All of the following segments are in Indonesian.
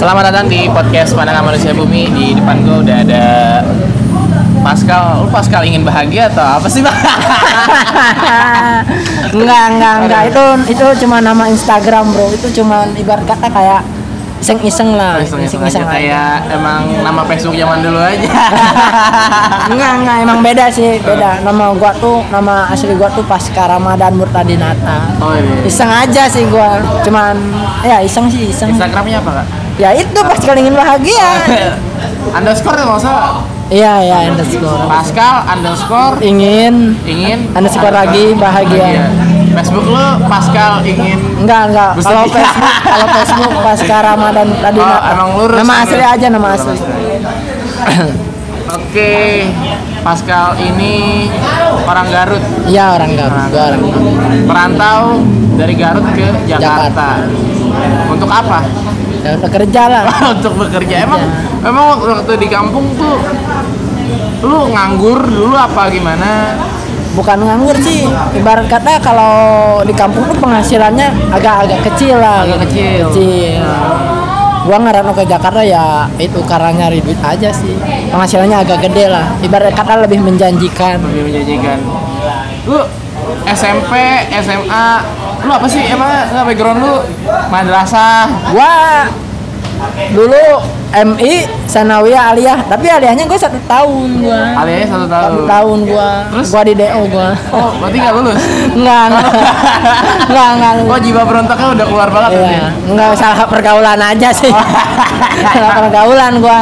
Selamat datang di podcast Pandangan Manusia Bumi. Di depan gue udah ada Pascal. Lu Pascal ingin bahagia atau apa sih, Bang? enggak enggak enggak itu itu cuma nama Instagram bro itu cuma ibarat kata kayak iseng-iseng lah Iseng-iseng aja kayak emang nama Facebook zaman dulu aja. enggak enggak emang beda sih beda nama gua tuh nama asli gua tuh Pasca Ramadan Murtadinata Oh iya. iseng aja sih gua cuman ya iseng sih iseng Instagramnya apa, Kak? Ya itu Pascal ingin bahagia. Underscore ya nggak usah. iya iya underscore. Pascal underscore. Ingin. Ingin. Underscore lagi, bahagia. Facebook lu Pascal ingin. Enggak enggak. Kalau Facebook kalau Facebook Pasca Ramadan Murtadinata Oh, emang lurus nama asli aja nama asli. Oke, Pascal ini orang Garut, iya orang Garut. Orang Garut. Merantau dari Garut ke Jakarta. Untuk apa? Ya udah kerja lah. Untuk bekerja. Emang emang waktu di kampung tuh lu nganggur dulu apa gimana? bukan nganggur sih. Ibarat kata kalau di kampung tuh penghasilannya agak-agak kecil lah. Agak kecil. kecil. Gua ngerantau ke Jakarta ya itu karena nyari duit aja sih. Penghasilannya agak gede lah. Ibarat kata lebih menjanjikan. Lebih menjanjikan. Lu SMP, SMA, lu apa sih emang nggak background lu madrasah? gua dulu MI Sanawiyah Aliyah tapi aliyahnya gua satu tahun gua Aliasnya satu satu tahun. tahun gua Terus? gua di DO gua Oh, berarti nggak lulus? enggak enggak enggak enggak Oh, jiwa berontaknya udah keluar banget Iya, berarti? enggak salah pergaulan aja sih. salah pergaulan gua.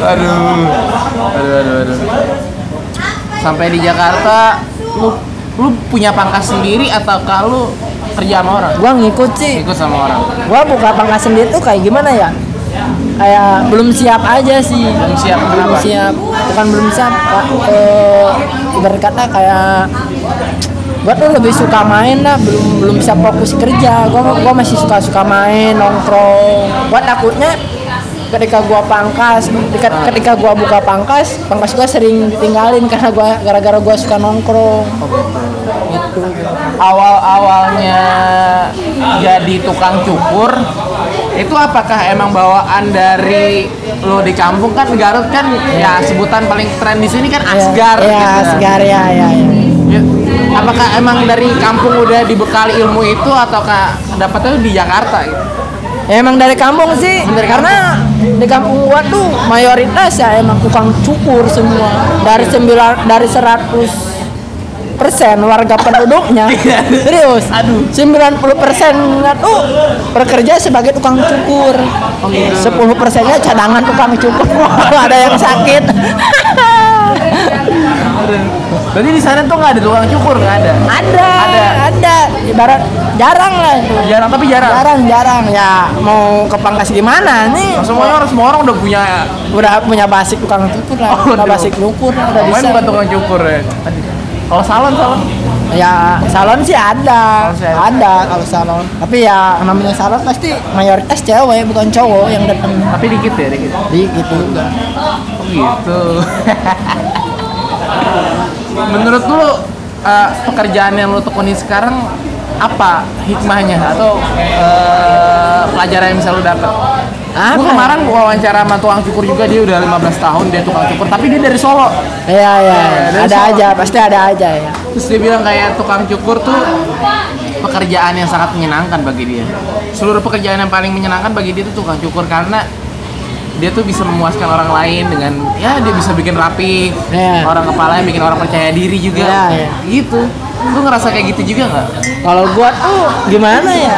aduh aduh aduh aduh sampai di Jakarta lu lu punya pangkas sendiri atau kalau kerja sama orang Gua ngikut sih. ikut sama orang Gua buka pangkas sendiri tuh kayak gimana ya? Kayak belum siap aja sih. belum siap Belum kenapa siap. Bukan belum siap. Eh, ibarat kata kayak gua tuh lebih suka main lah belum belum bisa fokus kerja gua gua masih suka suka main nongkrong gua takutnya ketika gua pangkas ketika, ketika gua buka pangkas pangkas gua sering ditinggalin karena gua gara-gara gua suka nongkrong gitu awal awalnya jadi tukang cukur itu apakah emang bawaan dari lo di kampung kan Garut kan ya sebutan paling tren di sini kan asgar ya, gitu ya kan. asgar ya ya, ya. Apakah emang dari kampung udah dibekali ilmu itu ataukah dapetnya di Jakarta gitu? Ya, emang dari kampung sih Dari karena di kampung gua tuh mayoritas ya emang tukang cukur semua dari sembilan dari 100 persen warga penduduknya serius Aduh. 90 persennya tuh bekerja sebagai tukang cukur. 10 persennya cadangan tukang cukur ada yang sakit Berarti di sana tuh nggak ada tukang cukur nggak ada? ada Ada. ada ibarat jarang lah itu Jarang tapi jarang. jarang jarang ya mau ke pangkas gimana nih Semuanya orang semua orang udah punya. udah punya basic tukang cukur lah Oh, udah basic cukur udah Main bisa bukan tukang cukur ya. Kalau salon salon. ya salon sih ada Salon sih ada. ada kalau salon tapi ya namanya salon pasti mayoritas cewek bukan cowok yang datang Tapi dikit ya dikit. dikit juga Oh gitu. Menurut lu eh, pekerjaan yang lu tekuni sekarang apa hikmahnya atau eh, pelajaran yang bisa lu dapat? Apa Gue ya? kemarin wawancara sama tukang cukur juga dia udah 15 tahun dia tukang cukur tapi dia dari Solo. Iya iya dari ada Solo. aja pasti ada aja ya Terus dia bilang kayak tukang cukur tuh pekerjaan yang sangat menyenangkan bagi dia. Seluruh pekerjaan yang paling menyenangkan bagi dia itu tukang cukur karena dia tuh bisa memuaskan orang lain dengan ya dia bisa bikin rapi Iya. orang kepalanya bikin orang percaya diri juga Iya, iya. gitu lu ngerasa kayak gitu juga nggak? Kalau gua tuh gimana ya?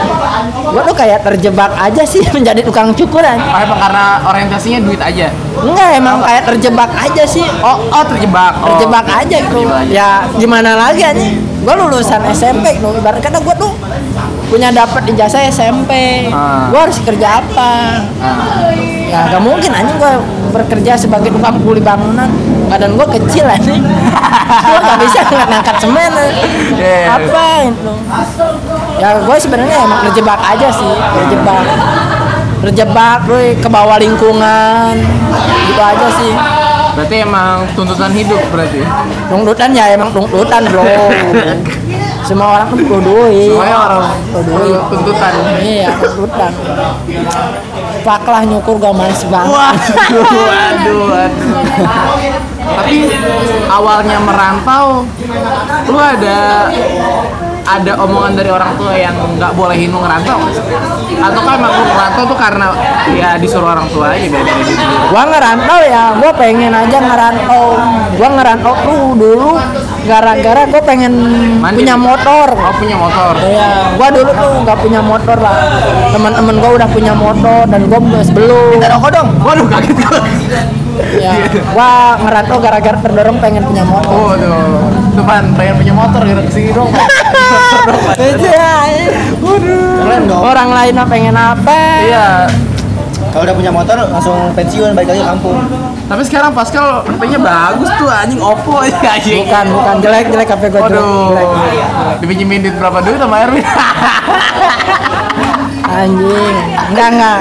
Gua tuh kayak terjebak aja sih menjadi tukang cukuran. Oh, emang karena orientasinya duit aja? Enggak emang kayak terjebak aja sih. Oh oh terjebak. Oh. terjebak aja gitu ya gimana lagi aja gue lulusan SMP tuh ibarat kata gue tuh punya dapat ijazah SMP Ah. gue harus kerja apa? Nah, ya gak mungkin aja gue bekerja sebagai tukang kuli bangunan. Badan gue kecil aja gue gak bisa ngangkat semen Iya. apa itu? Ya gue sebenarnya emang terjebak aja sih terjebak. Terjebak gue ke bawah lingkungan gitu aja sih. Berarti emang tuntutan hidup berarti? Tuntutan ya emang tuntutan bro. Semua orang tuh butuh duit. Semuanya orang duit. tuntutan. Iya tuntutan. Pak lah nyukur gak males banget. Waduh, waduh, waduh. Tapi awalnya merantau, lu ada ada omongan dari orang tua yang nggak bolehin lu ngerantau atau kan emang lu ngerantau tuh karena ya disuruh orang tua aja dari duit sendiri? gua ngerantau ya gua pengen aja ngerantau gua ngerantau tuh dulu gara-gara gua pengen Mandiri. punya motor Oh punya motor. Iya, gua dulu tuh nggak punya motor lah. Teman-teman gua udah punya motor dan gua belum. Minta rokok dong. Waduh kaget gue. Ya, gua ngerantau gara-gara terdorong pengen punya motor. Waduh, depan pengen punya motor gara ke sini dong. Ya. Keren dong. Orang lain mah pengen apa? Iya. Kalau udah punya motor langsung pensiun balik lagi ke kampung. Tapi sekarang Pascal HP-nya bagus tuh anjing Oppo aja anjing. Bukan, bukan jelek jelek HP gua jelek. Jelek. Dipinjemin duit berapa duit sama Erwin? Anjing. Enggak, enggak.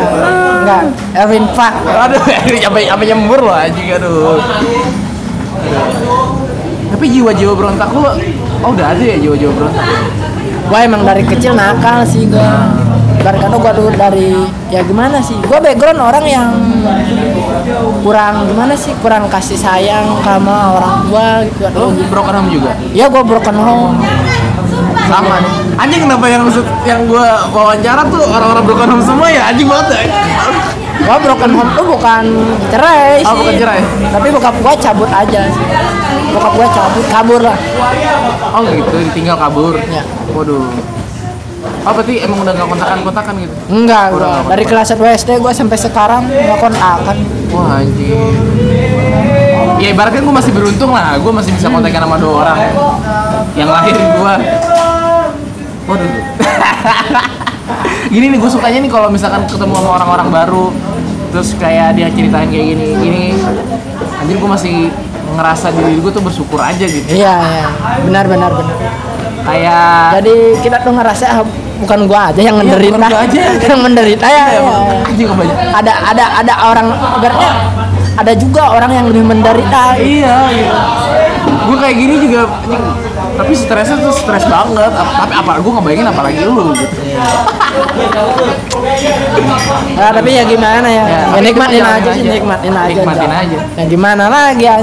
Enggak. Erwin Pak. aduh, sampai sampai nyembur loh anjing aduh. Aduh. Tapi jiwa-jiwa berontak lu Oh udah ada ya jiwa-jiwa berontak. Gua emang dari kecil nakal sih gua. Dari kata gua dulu dari ya gimana sih? Gua background orang yang kurang gimana sih? Kurang kasih sayang sama orang tua gitu. Lu broken home juga? Ya gua broken home. Sama nih. Anjing kenapa yang maksud yang gua wawancara tuh orang-orang broken home semua ya anjing banget ya. Gua broken home tuh bukan cerai sih. Oh, bukan cerai. Tapi bokap gua cabut aja sih. Bokap gua cabut, kabur lah. Oh gitu, ditinggal kabur. Ya. Waduh. Oh berarti emang udah gak kontakan-kontakan gitu? Enggak, Udah gua. nggak dari kelas 1 SD gua sampai sekarang nggak kontakan. Wah anjing. Ya ibaratnya gue masih beruntung lah, gue masih bisa kontekan sama dua orang yang lahir gue. Waduh. gini nih gue sukanya nih kalau misalkan ketemu sama orang-orang baru, terus kayak dia ceritain kayak gini, gini. Anjir gue masih ngerasa diri gue tuh bersyukur aja gitu. Iya, iya. Benar, benar, benar. Kayak Jadi kita tuh ngerasa ah, bukan gua aja yang menderita, bukan gua aja. yang menderita ya. ya, ya. kebanyakan. Ada ada ada orang ibaratnya ada juga orang yang lebih menderita. Iya gitu. Gue kayak gini juga tapi stresnya tuh stres banget. Ap- Tapi apa gue ngebayangin apalagi lu gitu. Nah, tapi ya gimana ya? Ya, Ya, nikmatin aja jalanin sih, aja. nikmatin aja. Nikmatin aja. Ya gimana lagi ya?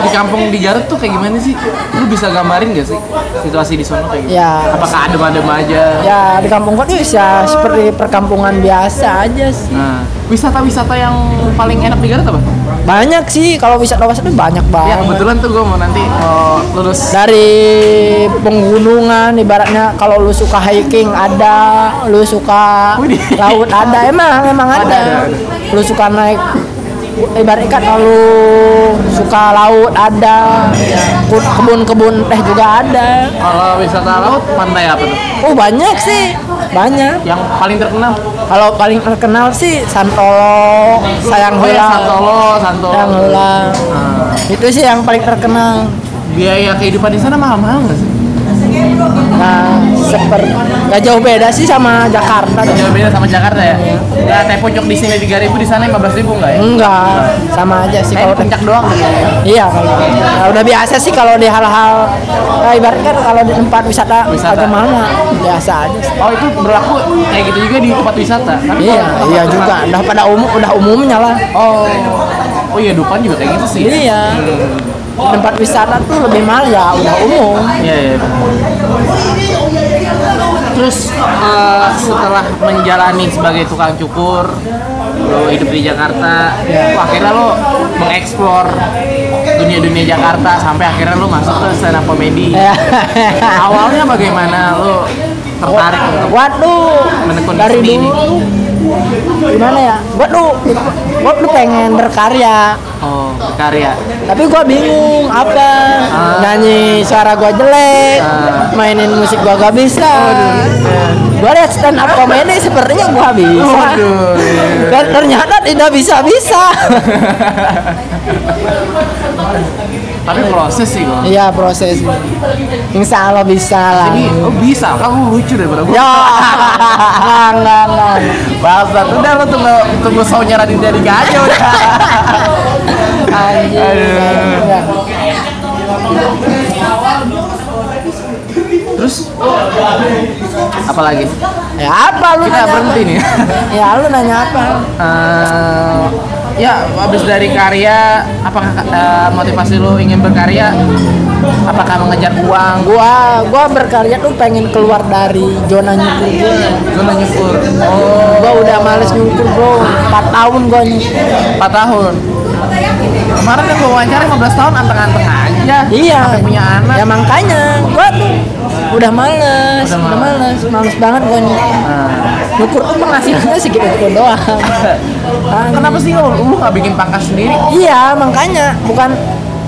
Di kampung di Garut tuh kayak gimana sih? Lu bisa gambarin gak sih situasi di sana kayak gimana? Ya. Apakah adem-adem aja? Ya di kampung tuh ya seperti perkampungan biasa aja sih. Nah, wisata-wisata yang paling enak di Garut apa? Banyak sih kalau wisata-wisata banyak Ya banget. kebetulan tuh gue mau nanti mau lulus dari penggunungan ibaratnya kalau lu suka hiking ada lu suka laut ada emang emang Ada, ada, ada, ada. lu suka naik ibaratnya kan kalau suka laut ada Ke- kebun-kebun teh juga ada Kalau wisata laut pantai apa tuh? oh banyak sih banyak Yang paling terkenal? kalau paling terkenal sih Santolo sayang Oh ya. Santolo, Santolo. sayang. Nah, itu sih yang paling terkenal biaya kehidupan di sana mahal-mahal nggak sih? Nah seperti nggak jauh beda sih sama Jakarta Jauh beda sama Jakarta ya? Nah, teh pojok di sini 3000 di sana 15000 enggak ya? Enggak, sama aja sih kalau puncak doang gitu ya? Iya kalau nah, udah biasa sih kalau di hal-hal nah, ibaratnya kalau di tempat wisata, Wisata. agak mana biasa aja sih. Oh itu berlaku kayak gitu juga di tempat wisata? Tapi Iya, iya juga. Udah pada umum, udah umumnya lah. Oh, oh iya Dufan juga kayak gitu sih. Iya. Di tempat wisata tuh lebih mahal ya udah umum. Iya iya. Terus eh, setelah menjalani sebagai tukang cukur, lo hidup di Jakarta, wah, akhirnya lo mengeksplor dunia-dunia Jakarta sampai akhirnya lo masuk ke stand up comedy. Ya. Awalnya bagaimana lo tertarik untuk Waduh, Menekuni dari seni ini. Gimana ya? Gua tuh, gua tuh pengen berkarya. oh berkarya? Tapi gua bingung apa Ah. nyanyi suara gua jelek, Ah. mainin musik gua gak bisa. Gua lihat stand up comedy sepertinya gua bisa. Waduh, iya. Dan ternyata tidak bisa-bisa. Tapi proses sih kok. Iya proses. Insya Allah bisa lah. Ini oh bisa, kamu lucu daripada gue. Ya, enggak, enggak, enggak. Bangsat, udah lo tunggu tunggu show-nya Raditya Dika aja udah. Enggak. Terus apa lagi? Ya apa lu Kita nanya berhenti apa? nih. ya lu nanya apa? Eh, ya habis dari karya apakah eh, motivasi lu ingin berkarya apakah mengejar uang Gua gua berkarya tuh pengen keluar dari zona nyukur gua. zona nyukur oh Gua udah males nyukur bro. 4 tahun gua nyukur. 4 tahun kemarin kan gua wawancara 15 tahun anteng-anteng aja Iya. sampai punya anak Ya makanya gua tuh udah males, Udah udah, males. males, banget gua nyukur. Nah, tuh penghasilannya segitu-gitu doang. Ah, kenapa sih lu lu nggak bikin pangkas sendiri Iya, makanya bukan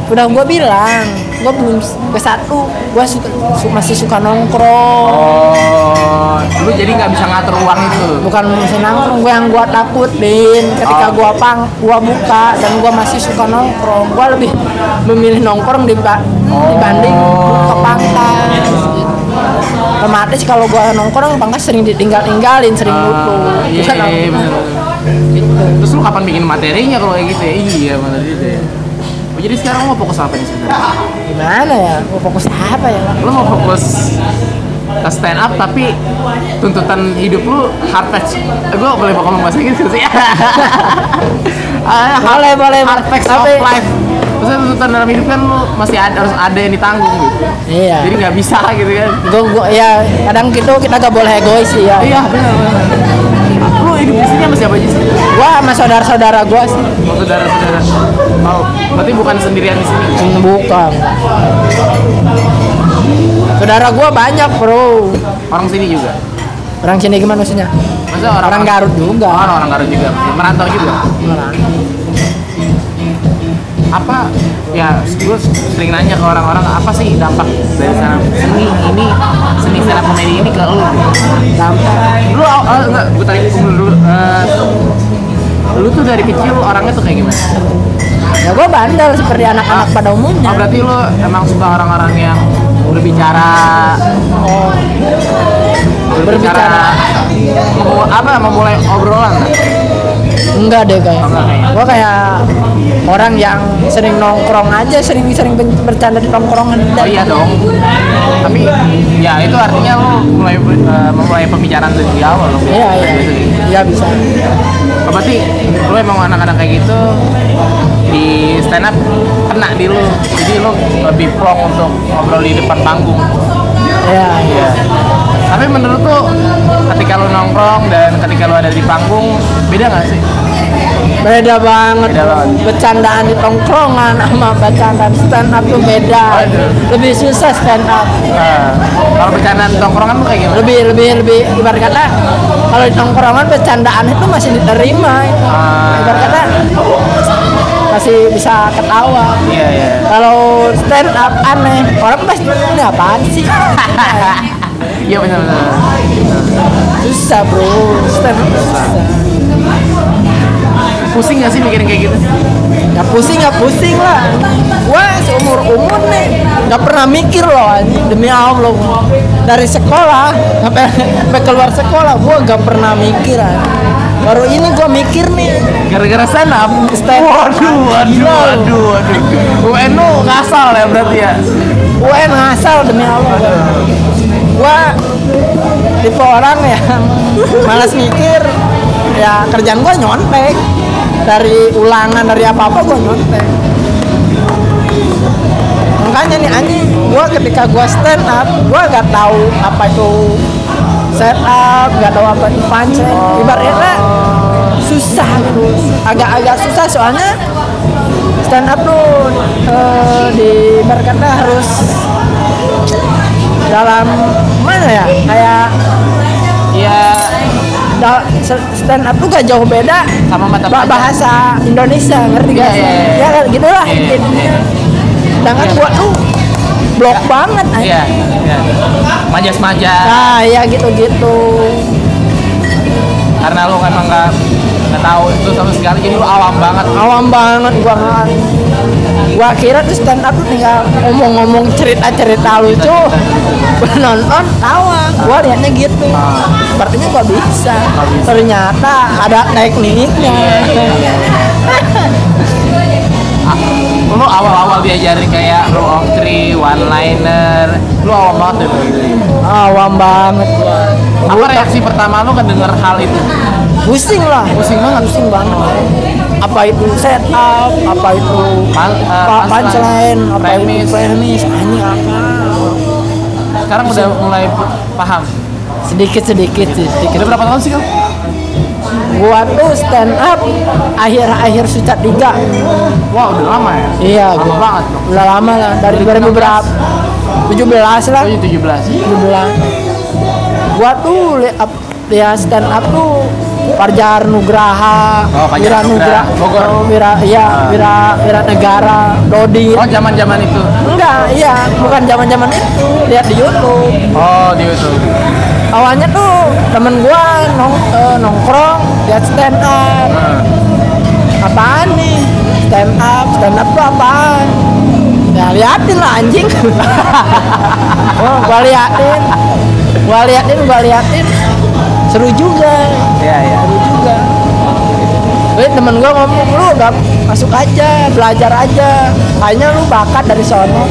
udah gua bilang, gua belum ke satu, gua suka, su- masih suka nongkrong. oh lu jadi nggak bisa ngatur uang itu Bukan masih nongkrong, gua yang gua takutin ketika Oh. gua pang, gua buka dan gua masih suka nongkrong. Gua lebih memilih nongkrong diba- dibanding ke pangkas. Gitu. Otomatis kalau gua nongkrong pangkas sering ditinggal-tinggalin, sering lupa. Ah, iya iya, bener. gitu. terus lu kapan bikin materinya kalau kayak gitu ya iya bener gitu ya Oh, jadi sekarang mau fokus apa nih sebenarnya Gimana ya? Gua fokus apa ya? lu mau fokus ke stand up tapi tuntutan hidup lu hard facts gue boleh ngomong bahasa Inggris nggak sih Ah, Boleh, boleh, hard facts of life Maksudnya tuntutan dalam hidup kan lu masih ada harus ada yang ditanggung gitu Iya. jadi nggak bisa gitu kan Gua, gua ya kadang gitu kita gak boleh egois sih ya. iya benar benar lu hidup di sini sama siapa aja sih Gua sama saudara-saudara gua sih. Oh, saudara-saudara oh berarti bukan sendirian di sini Hmm, Bukan. Saudara gua banyak, Bro. orang sini juga Orang sini gimana maksudnya? Maksudnya orang, Orang Garut juga. Oh, orang, Garut juga merantau juga Orang. Apa ya gue sering nanya ke orang-orang apa sih dampak dari sana seni ini seni stand up comedy ini ke lu Dampak. lu uh, enggak gue tanya dulu eh, lu tuh dari kecil orangnya tuh kayak gimana Ya gua bandel seperti anak-anak pada umumnya. oh berarti lu emang suka orang-orang yang berbicara Oh, berbicara memu- apa memulai obrolan? Enggak deh kayak. Oh, enggak kayak. Gua kayak orang yang sering nongkrong aja, sering-sering ben- bercanda di tongkrongan. Oh iya dong. Tapi ya itu artinya lo mulai eh, memulai pembicaraan dari awal lo. Iya, iya. Iya bisa. Oh, berarti lo emang anak-anak kayak gitu di stand up kena di lo. Jadi lo lebih plong untuk ngobrol di depan panggung. Iya, iya. Tapi menurut lo ketika lo nongkrong dan ketika lo ada di panggung beda nggak sih? Beda banget. Beda banget. Bercandaan di tongkrongan sama bercandaan stand up tuh beda. Lebih susah stand up. Nah, kalau bercandaan tongkrongan lo kayak gimana? Lebih lebih lebih ibarat kata kalau di tongkrongan bercandaan itu masih diterima. Ah. Ibarat kata masih bisa ketawa. Iya iya. Kalau stand up aneh, orang pasti ini apaan sih? Iya benar-benar. susah bro, stand up susah. Pusing nggak sih mikirin kayak gitu? Ya pusing ya pusing lah. Gua seumur umur nih nggak pernah mikir loh anjing demi Allah. Dari sekolah sampai sampai keluar sekolah gua nggak pernah mikir anjing. Baru ini gua mikir nih. Gara-gara stand up? Stand up. Waduh, waduh, waduh, waduh. UN lu ngasal ya berarti ya? UN ngasal demi Allah. Gua tipe orang yang malas mikir. Ya kerjaan gua nyontek. Dari ulangan dari apa-apa gua nyontek. Makanya nih anjing, gua ketika gua stand up, gua gak tahu apa itu set up, gak tahu apa itu punchline. Ibaratnya susah gitu, agak-agak susah soalnya stand up tuh eh, di ibarat kata harus dalam mana ya kayak Iya, da- stand up tuh gak jauh beda sama mata pelajaran. bahasa Indonesia ngerti gak Iya, sih? iya, iya. Ya kan gitu lah intinya. iya. Sedangkan Iya. gua tuh blok banget anjing. Iya, iya. Majas-majas. Nah, ya gitu-gitu. Karena lu emang nggak nggak tahu itu sama sekali, jadi lu awam banget. Awam banget gua nggak. Gua kira tuh stand up tuh tinggal ngomong-ngomong cerita-cerita lucu. Gua nonton tawa. Gua liatnya gitu. Sepertinya gua bisa. Ternyata ada tekniknya. Lu awal-awal diajarin kayak rule of three, one liner. Lu awam banget deh. Awam banget gua. Apa reaksi pertama lo kan denger hal itu? pusing lah Pusing banget. pusing banget apa itu setup apa itu Pan- pa- punchline, apa premis. itu premis ini apa Sekarang udah mulai paham. sedikit sedikit sih sedikit Udah berapa tahun sih kau? Gua tuh stand up akhir akhir sucat tiga Wah udah lama ya? iya Lama gua banget dong. udah lama lah dari 2000 berapa 17 lah Oh, 17. 17 gua tuh li- up- ya stand up tuh Parjar Nugraha, Oh, Wira Nugraha, Bogor. oh, Wira, iya, Wira, Wira Negara, Dodi. Oh zaman-zaman itu. Enggak, iya, bukan zaman-zaman itu. Lihat di YouTube. Oh di YouTube. Awalnya tuh temen gua nong, eh, nongkrong, lihat stand up. Nah. Apaan nih? Stand up, stand up tuh apaan? Ya liatin lah anjing. oh, gua liatin. Gua liatin, gua liatin. Seru juga. Iya iya. Seru juga. Wih temen gua ngomong lu gak masuk aja, belajar aja. Kayaknya lu bakat dari sono.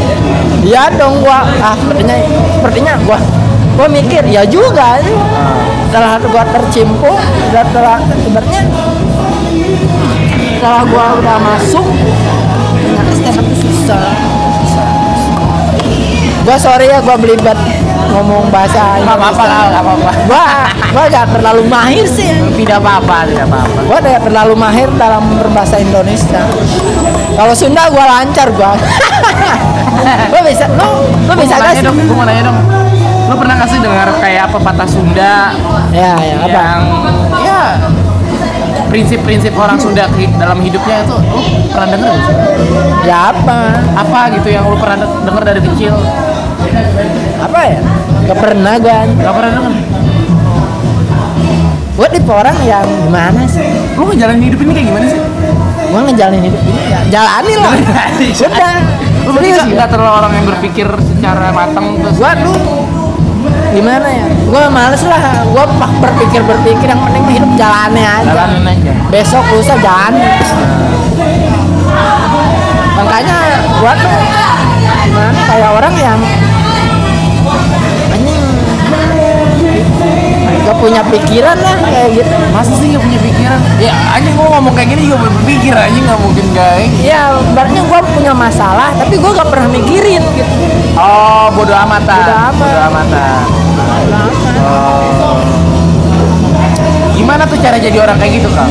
Iya dong gua. Ah sepertinya sepertinya gua gua mikir ya juga. Setelah gua tercimpung, setelah sebenarnya setelah gua udah masuk ternyata stand up susah. Gua sorry ya gua belibet ngomong bahasa Gak apa-apa lah, gak apa-apa. Gua gua gak terlalu mahir sih. Tidak apa-apa, tidak apa-apa. Gua tidak terlalu mahir dalam berbahasa Indonesia. Kalau Sunda gua lancar gua. gua bisa, lu lu bisa Gua gak sih? dong, gue mau nanya dong. Lo pernah gak sih dengar kayak apa patah Sunda Ya, ya, apa? yang ya prinsip-prinsip orang Sunda dalam hidupnya itu lo pernah denger gak sih? Ya apa? Apa gitu yang lo pernah de- denger dari kecil? Apa ya? Gak pernah gua. Gak pernah denger? Gua tipe orang yang gimana sih? Lo ngejalanin hidup ini kayak gimana sih? Gua ngejalanin hidup ini ya jalani lah. Sudah. Lo berarti Serius gak, gua. gak terlalu orang yang berpikir secara matang terus Gua tuh gimana ya? Gua males lah. Pak berpikir berpikir yang penting hidup jalani aja. jalanin aja. besok lusa jalan makanya gua tuh gimana kayak orang yang anjing gak punya pikiran lah kayak gitu Masa sih gak punya pikiran? Ya anjing gue ngomong kayak gini juga berpikir anjing gak mungkin ini. ya ibaratnya gua punya masalah tapi gua gak pernah mikirin gitu Oh bodo amatan. Bodo amat. Bodo amatan. Oh. Gimana tuh cara jadi orang kayak gitu kang?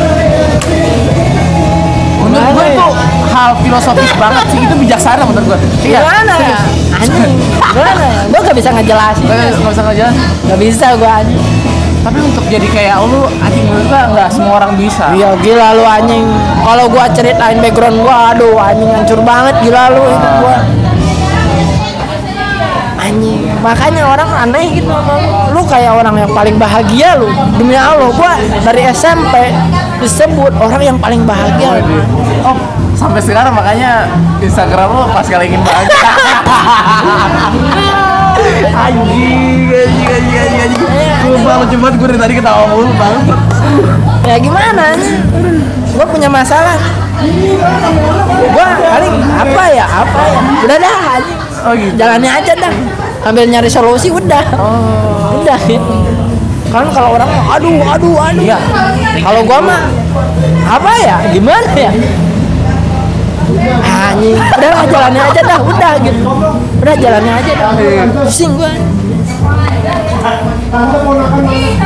Menurut gue ya? itu hal filosofis banget sih itu bijaksana menurut gue. gimana ya anjing gimana ya gua gak bisa ngejelasin Gak, gak usah ngejelasin. gak bisa gua anjing Tapi untuk jadi kayak lu anjing menurut gue nggak semua orang bisa. Iya gila lu anjing. Kalau gua ceritain background gua, aduh anjing hancur banget gila lu hidup gua. Anjing, makanya orang aneh gitu. Lu kayak orang yang paling bahagia lu. Demi Allah, gua dari SMP disebut orang yang paling bahagia. Oh, sampai sekarang makanya Instagram lo pas kali ingin bahagia. anjing, anjing, anjing, anjing. Sumpah lucu banget gue dari tadi ketawa mulu banget. Ya gimana? Gua punya masalah. Gua paling apa ya? Apa ya? Udah dah anjing. Oh gitu. Jalani aja dah. Sambil nyari solusi udah. Oh. udah gitu kan kalau orang aduh aduh aduh Iya. kalau gua mah apa ya gimana ya anjing udah jalannya aja dah udah gitu udah jalannya aja dah pusing gua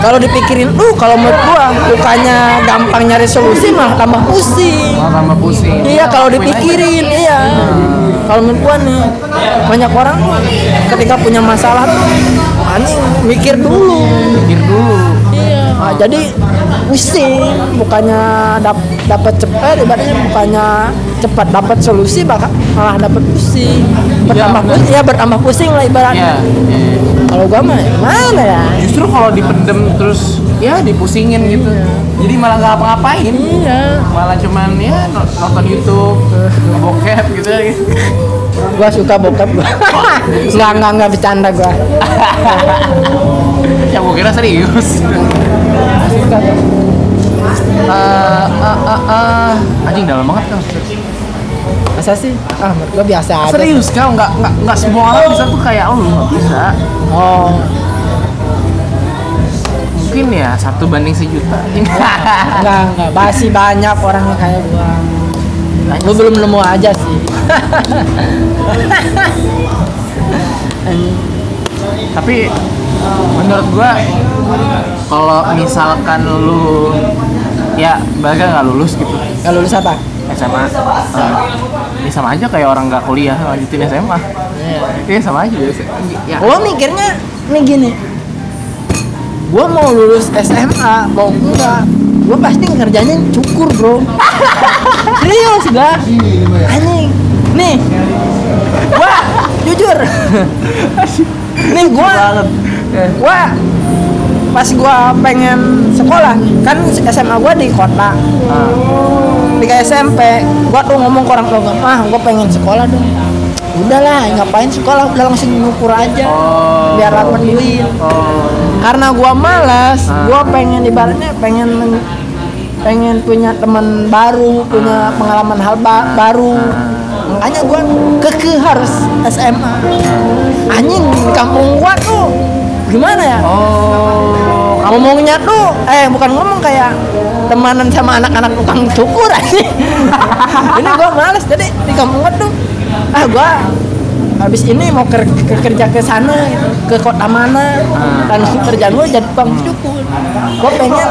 kalau dipikirin uh kalau menurut gua bukannya gampang nyari solusi malah tambah pusing Malah tambah pusing. Iya kalau dipikirin iya. Kalau menurut gua nih banyak orang ketika punya masalah tuh anjing mikir dulu. Pikir dulu. Iya. Nah, jadi pusing bukannya dap dapat cepat ibaratnya bukannya cepat dapat solusi bakal malah dapat pusing. Bertambah benar. pusing ya bertambah pusing lah Iya. ibaratnya. iya. Kalau gua mah mana ya? Justru kalau dipendem terus ya dipusingin gitu. Jadi malah nggak apa-ngapain. Iya. Malah cuman ya no- nonton YouTube, bokep gitu ya. Gua suka bokep gua. Enggak enggak enggak bercanda gua. Ya gue kira serius. Suka. Eh, eh, eh, eh. anjing dalam banget kan. Masa sih? Ah, menurut gua biasa aja. Serius kau nggak nggak nggak semua orang bisa tuh kayak lu nggak bisa. Oh. mungkin ya satu banding sejuta. Enggak enggak masih banyak orang yang kayak gua. Lu belum nemu aja sih. Tapi menurut gua kalau misalkan lu ya bahkan nggak lulus gitu. Kalau lulus apa? SMA sama aja kayak orang nggak kuliah lanjutin SMA Iya. Sama aja. Ya. gua mikirnya nih gini. Gua mau lulus SMA mau enggak gua pasti kerjanya cukur bro. Serius gak anjing. Nih. Gua jujur. Nih gua. Gua pas gua pengen sekolah kan SMA gua di kota. Ah. Di SMP gua tuh ngomong ke orang tua gua ah gua pengen sekolah dong. Udahlah ngapain sekolah? Udah langsung ngukur aja Oh. biar dapat duit. Oh. karena gua malas Ah. gua pengen ibaratnya pengen pengen punya teman baru punya pengalaman hal ba- baru. Makanya gua keke harus SMA anjing di kampung gua tuh gimana ya? Oh. Ngomongnya tuh eh bukan ngomong kayak temanan sama anak-anak tukang cukur aja. Ini gua males jadi di kampung tuh ah gua habis ini mau ker- ke- kerja ke sana gitu, ke kota mana dan kerjaan gua jadi tukang cukur. Gua pengen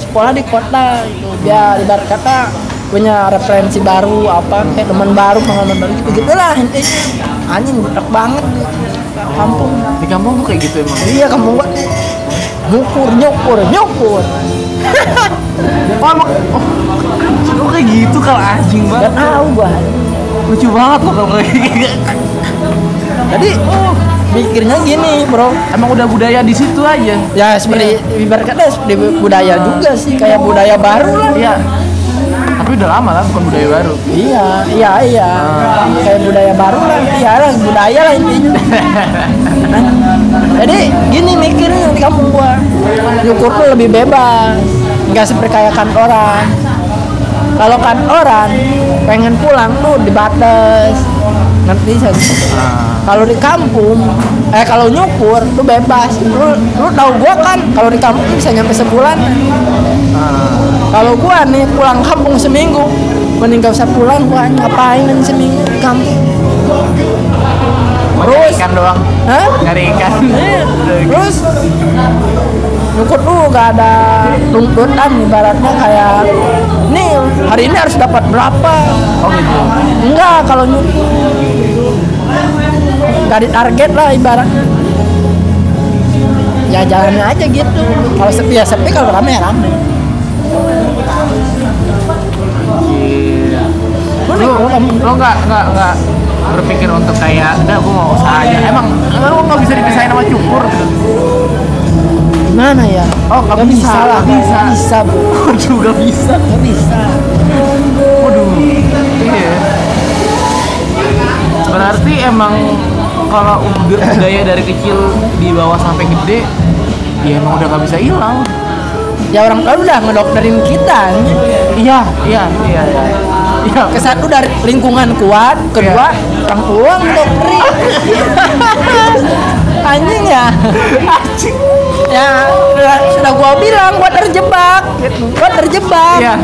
sekolah di kota gitu biar ibarat kata punya referensi baru apa kayak teman baru pengalaman baru gitu gitulah intinya. Anjing banget. Kampung. Di kampung tuh kayak gitu emang. Iya kamu gua nyukur nyukur nyukur. Emang, oh, oh kayak gitu kalau anjing Gak banget. tahu gua. Lucu banget loh kalau kayak gitu. Jadi oh, mikirnya gini bro. Emang udah budaya di situ aja. Ya seperti ibarat kata seperti budaya juga sih kayak budaya baru lah. Iya. Tapi udah lama lah bukan budaya baru. Iya iya iya. Kayak budaya baru lah. Iya lah budaya lah intinya. Jadi gini mikirnya di kampung gua nyukur tuh lebih bebas. Nggak seperti kayak kantoran. Kalau kantoran pengen pulang tuh dibatas. Ngerti saya? Kalau di kampung, eh kalau nyukur tuh bebas. Lu, lu tahu gua kan kalau di kampung bisa nyampe sebulan. Kalau gua nih pulang kampung seminggu, mending gak usah pulang gua ngapain nih seminggu di kampung. Terus? ikan doang. Hah? Nyari ikan. Iya. Terus nyukur tuh gak ada tuntutan ibaratnya kayak nih hari ini harus dapat berapa Oh gitu. enggak kalau nyukur gak target lah ibaratnya ya jalannya aja gitu kalau sepi ya sepi kalau rame ya rame Iya. Lu Lu, lu nggak nggak nggak berpikir untuk kayak, udah gue mau usaha aja. Emang lu nggak bisa dipisahin sama cukur gitu. gimana ya Oh, nggak Nggak bisa, lah bisa. bisa bro Waduh, nggak bisa. nggak bisa Waduh. Iya. Berarti emang kalau budaya dari kecil dibawa sampai gede, ya emang udah nggak bisa hilang. ya orang tua udah ngedokterin kita. Iya, iya, iya, iya. Iya. satu dari lingkungan kuat kedua orang tua ngedokterin anjing ya. Anjing. ya sudah, gua bilang gua terjebak. Gitu. gua terjebak. Iya,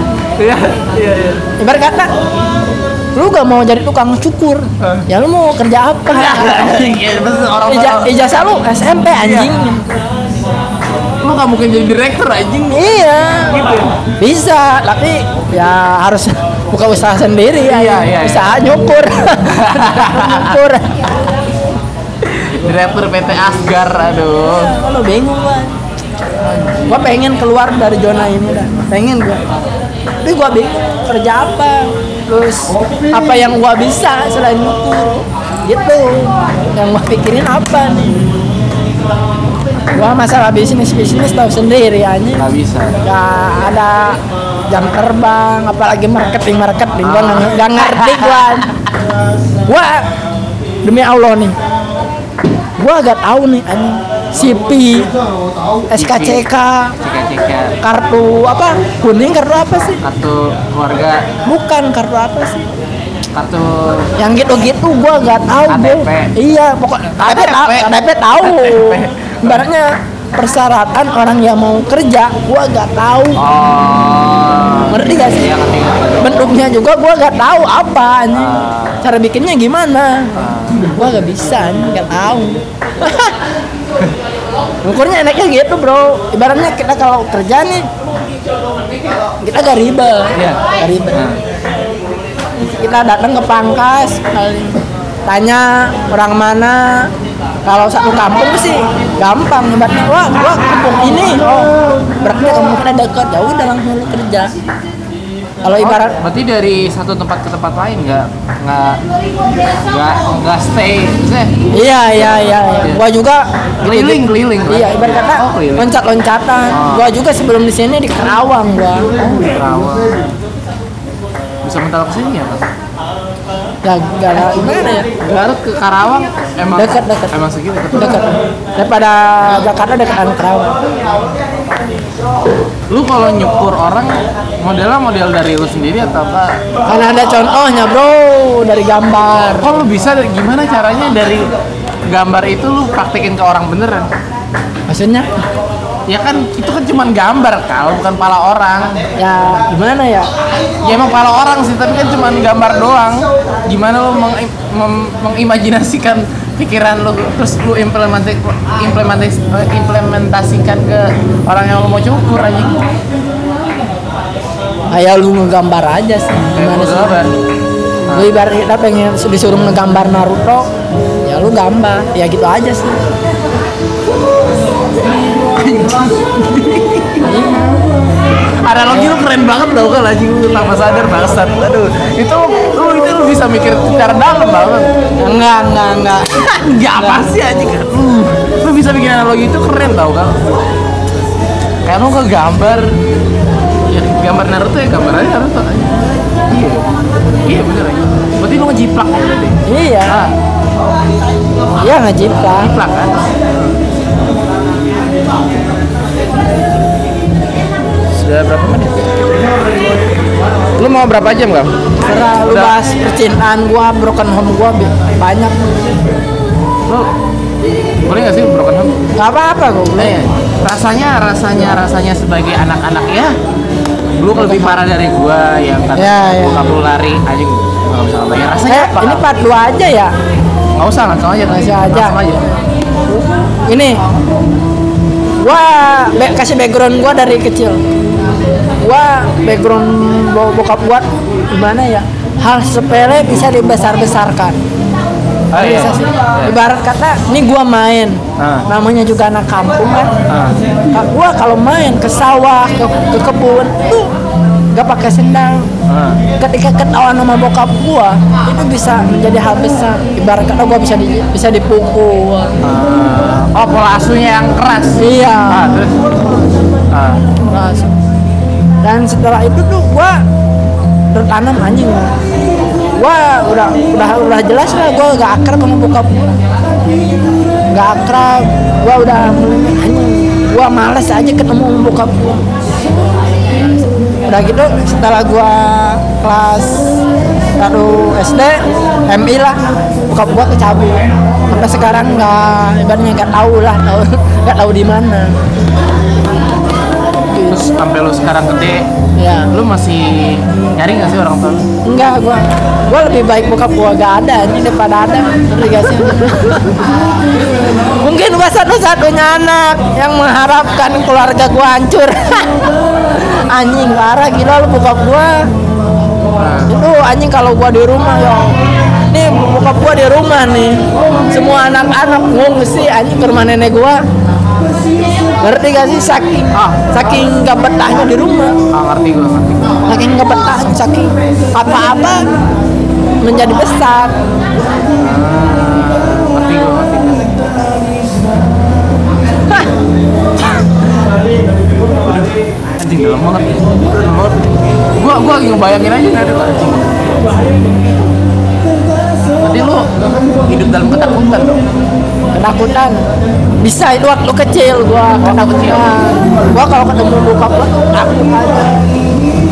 iya, iya, iya. ibarat kata lu gak mau jadi tukang cukur. Ya lu mau kerja apa? Iya, Ija, ijazah lu SMP anjing. Lu gak mungkin jadi direktur anjing. Iya. Gitu bisa tapi ya harus buka usaha sendiri ya Iya, iya, usaha nyukur. Nyukur. Direktur PT Asgar aduh. Kalau bingung gua gua pengen keluar dari zona ini dah pengen gua. Tapi gua bingung kerja apa? Terus apa yang gua bisa selain nyukur? Gitu. Yang gua pikirin apa nih? Gua masalah bisnis bisnis tahu sendiri anjing. Nggak bisa. Gak ada jam terbang, apalagi marketing marketing, gua nggak ngerti gua. Gua demi Allah nih, gua gak tahu nih anjing. CP, SKCK, kartu apa? Kuning kartu apa sih? kartu keluarga Bukan kartu apa sih? kartu Yang gitu-gitu gua gak tahu. KTP. Iya, pokok KTP tahu, KTP. Tahu. Ibaratnya persyaratan orang yang mau kerja gua gak tahu Oh. ngerti gak sih Iya, ngerti, ngerti. bentuknya juga gua gak tahu apa anjing Ah. cara bikinnya gimana gua gak bisa anjing gak tahu ukurnya enaknya gitu bro ibaratnya kita kalau kerja nih kita gak ribet Iya. gak ribet Nah. kita datang ke pangkas paling tanya orang mana kalau satu kampung sih gampang ibaratnya wah gua kampung ini oh berarti kampungnya dekat. Ya udah langsung lu kerja. Kalau ibarat Oh, berarti dari satu tempat ke tempat lain nggak nggak nggak nggak stay maksudnya? Iya iya iya iya. gua juga keliling keliling iya ibarat kata oh, keliling. loncat loncatan Oh. gua juga sebelum di sini di Kerawang gua. Di Kerawang. Bisa mental ke sini ya Mas? Gak gimana ya? Garut ke Karawang. Emang Dekat, dekat. emang segitu? Dekat. dekat daripada Jakarta dekatan Kerawang lu kalau nyukur orang modelnya model dari lu sendiri atau apa? Kan ada contohnya bro. Dari gambar. Kok lu bisa? Dari gimana caranya dari gambar itu lu praktekin ke orang beneran? Maksudnya ya kan itu kan cuman gambar kalau bukan pala orang. Ya gimana ya? Ya emang pala orang sih tapi kan cuman gambar doang. Gimana lu meng, mem- mengimajinasikan pikiran lu terus lu implementasi implementasi implementasikan ke orang yang lu mau cukur aja kayak lu ngegambar aja sih gimana sih? Lu ibarat kita pengen disuruh ngegambar Naruto ya lu gambar. Ya gitu aja sih analogi lu keren banget tau kan anjing. Lu tanpa sadar bangsat aduh itu lu itu lu bisa mikir secara dalam banget enggak enggak enggak. Enggak apa sih anjing? Lu lu bisa bikin analogi itu keren tau kan? Kayak lu ngegambar ya gambar Naruto ya gambar aja Naruto aja iya. Iya bener aja berarti lu ngejiplak ya berarti? Iya. Ah. Iya ngejiplak. Jiplak kan sudah berapa menit lu mau berapa jam kang? karena lu Udah. bahas percintaan gua broken home gua banyak lu boleh gak sih broken home? nggak apa-apa gua Eh, rasanya rasanya rasanya sebagai anak-anak ya lu lebih parah dari gua yang kata Ya, ya. lu lari anjing nggak usah bayar rasanya eh apa ini part 2 aja ya nggak usah langsung aja Langsung aja. langsung aja ini gua be- kasih background gua dari kecil gua background bo- bokap gua gimana ya hal sepele bisa dibesar-besarkan ah, iya. bisa sih ibarat kata ini gua main Ah. namanya juga anak kampung kan Ah. Gua kalau main ke sawah ke, ke kebun tuh gak pakai sendal. Ah. ketika ketahuan sama bokap gua itu bisa menjadi hal besar. Ibarat kata gua bisa di, bisa dipukul. Ah. oh pola asuhnya yang keras. Iya. Ah terus? Ah. keras. dan setelah itu tuh gua tertanam anjing. Gua udah udah udah jelas lah gua gak akrab sama bokap gua. Gak akrab. Gua udah anjing. Gua males aja ketemu sama bokap gua udah gitu setelah gua kelas baru SD MI lah bokap gua kecabut. Sampai sekarang nggak ibaratnya nggak tahu lah tahu nggak tahu di mana terus sampai lu sekarang gede ya lu masih nyari gak sih orang tua enggak gua gua lebih baik bokap gua gak ada ini daripada ada sih? Mungkin gua satu-satunya anak yang mengharapkan keluarga gua hancur. Anjing parah gila lu bokap gua. Nah, itu anjing kalau gua di rumah ya nih bokap gua di rumah nih. Semua anak-anak ngungsi anjing ke rumah nenek gua ngerti gak sih? Saking Ah. saking gak betahnya di rumah. Ah, ngerti gua ngerti saking gak betah saking apa-apa menjadi besar. Ah, ngerti gua ngerti anjing dalam banget. Dalam banget. Gua gua lagi ngebayangin aja nggak ada anjing hidup dalam ketakutan dong. Ketakutan. Bisa itu waktu kecil gua ketakutan. Gua kalau ketemu bokap gua tuh takut aja.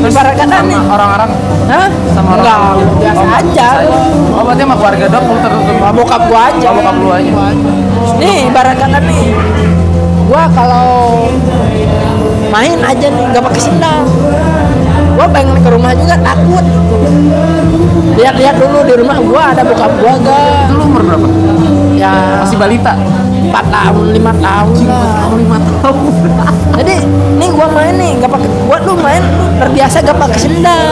Ibarat kata nih sama orang-orang? Hah? sama orang Enggak, biasa aja. oh berarti sama keluarga dong lu tertutup sama bokap gua aja. Sama bokap lu aja. Nih ibarat kata nih gua kalau main aja nih nggak pakai sendal. Gua pengen ke rumah juga takut. gitu. Lihat-lihat dulu di rumah gua ada bokap gua gak Itu lu umur berapa? ya. Masih balita? 4 tahun 5 tahun lah. Tahun lima tahun. jadi nih gua main nih nggak pakai gua tuh main terbiasa gak pakai sendal.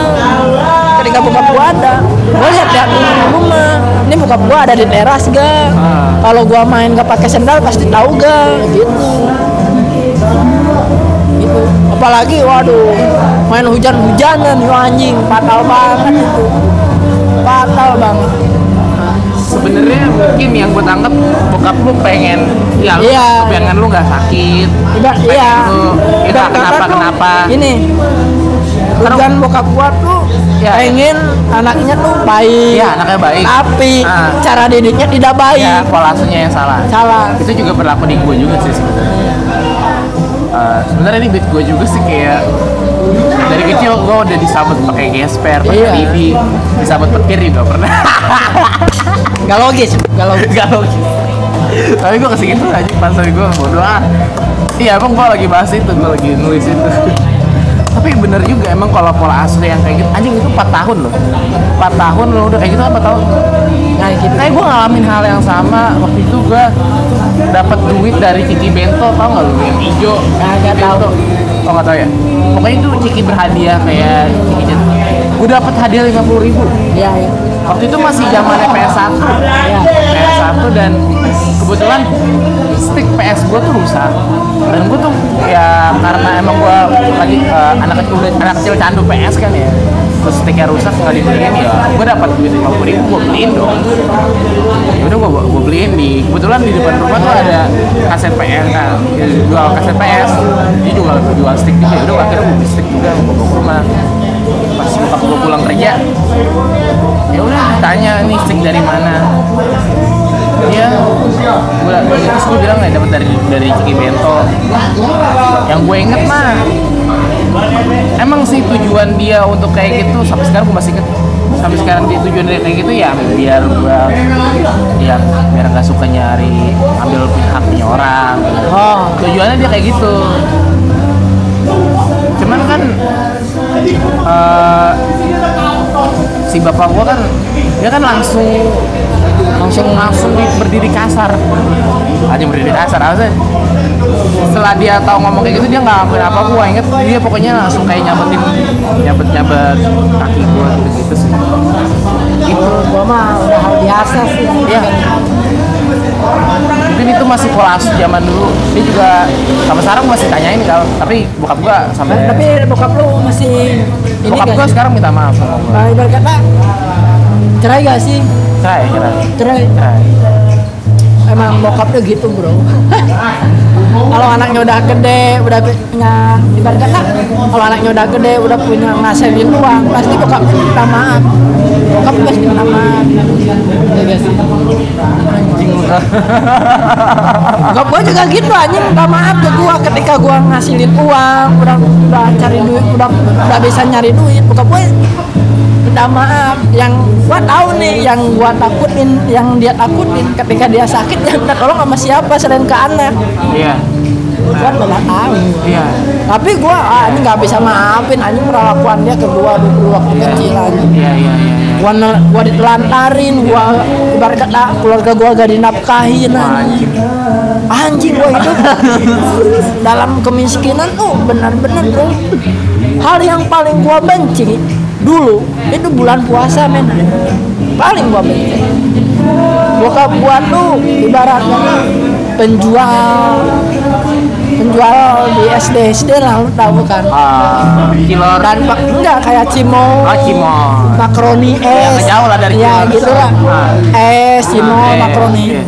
Ketika bokap gua ada gua lihat lihat di rumah ini bokap gua ada di teras gak Ah. kalau gua main gak pakai sendal pasti tahu gak gitu. Gitu. Apalagi waduh main hujan-hujanan yo anjing. Fatal banget itu fatal banget Sebenarnya mungkin yang gue tangkap bokap lu pengen ya lu Iya. pengen lu nggak sakit. Ibarat pengen iya. lu kita kata kenapa tuh, kenapa. Ini tujuan bokap gua tuh Ya. pengen anaknya tuh baik. Iya, anaknya baik. Tapi Ah. cara didiknya tidak baik. Ya, pola asuhnya yang salah. Salah. Itu juga berlaku di gue juga sih sebenarnya. Eh, sebenarnya ini beat gue juga sih kayak dari kecil gue udah disambut pakai gesper, pakai Iya. TV, disambut petir juga pernah. Gak logis, gak logis. Gak logis. Tapi gue ke sini tuh aja pas gue bodo ah. Iya emang gue lagi bahas itu, gue lagi nulis itu. Tapi bener juga emang kalau pola asuh yang kayak gitu, anjing itu 4 tahun loh. 4 tahun loh udah kayak gitu 4 tahun. Nah, gitu. Kayak gue ngalamin hal yang sama waktu itu gue dapat duit dari Ciki Bento tau gak lu? Yang hijau. Kagak tahu. oh nggak tahu ya? Pokoknya itu Ciki berhadiah kayak Ciki Jet gue dapat hadiah lima puluh ribu. Iya, iya. waktu itu masih zamannya PS1 Iya. PS1 dan kebetulan stick PS gue tuh rusak. Dan gue tuh ya karena emang gue lagi eh, anak kecil anak kecil candu PS kan ya. Terus sticknya rusak nggak dibeliin ya. Gue dapat duit lima puluh ribu gue beliin dong. Ya udah gue gue beliin di kebetulan di depan rumah tuh ada kaset PS kan dia jual kaset PS dia juga jual stick juga Ya udah akhirnya gue beli stick juga gue bawa ke rumah. Pas bokap gue pulang kerja ya udah tanya ini stick dari mana dia gue terus gue bilang nggak dapat dari dari Ciki Bento. Yang gue inget mah emang sih tujuan dia untuk kayak gitu sampai sekarang gue masih inget. Sampai sekarang dia tujuan dia kayak gitu ya biar gue ya biar nggak suka nyari ambil haknya orang. Oh, tujuannya dia kayak gitu. Cuman kan eh, si bapak gua kan dia kan langsung langsung langsung di- berdiri kasar aja berdiri kasar aja setelah dia tahu ngomong kayak gitu dia nggak ngelakuin apa gua inget dia pokoknya langsung kayak nyabetin nyabet nyabet kaki gua gitu gitu sih gitu gua mah udah hal biasa sih. Iya. Mungkin itu masih pola asuh zaman dulu. Dia juga sampai sekarang masih tanyain kalau tapi bokap gua sampai Tapi bokap lu masih ini bokap gua sekarang minta maaf sama gua. Nah, ibarat kata cerai gak sih? Cerai kira. Cerai. Cerai. Emang bokapnya gitu bro Kalau anaknya udah gede, udah punya Ibarat kata Kalau anaknya udah gede, udah punya ngasilin uang Pasti bokapnya minta maaf Bokap pasti minta maaf Iya gak sih? Anjing lu. Bokap gua juga gitu anjing minta maaf ke gua Ketika gua ngasilin uang Udah, udah cari duit, udah, udah bisa nyari duit Bokap gua minta maaf yang gua tahu nih yang gua takutin yang dia takutin ketika dia sakit dia minta tolong sama siapa selain ke anak Iya. gua nggak tahu Iya. tapi gua ah, ini nggak bisa maafin anjing perlakuan dia ke gua dulu waktu kecil anjing Iya iya iya. iya. gua gua ditelantarin gua ibarat kata keluarga gua gak dinafkahin anjing Anjing. anjing gua hidup dalam kemiskinan tuh benar-benar bro hal yang paling gua benci dulu itu bulan puasa men. Paling gua benci. Bokap gua tuh ibaratnya penjual penjual di SD SD lah lu tahu kan? Ah, kilor dan pak enggak kayak cimo Oh, cimol. makaroni es. Ya, jauh lah dari ya gitu lah. Ah. es cimo Ah, iya, makaroni iya.